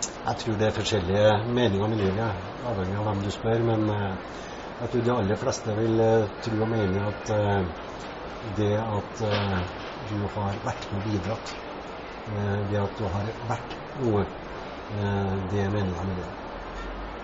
Jeg tror det er forskjellige meninger om livet, avhengig av hvem du spør. Men eh, jeg tror de aller fleste vil eh, tro og mene at eh, det at du har vært med og bidratt, det at du har vært noe, det er meninga med livet.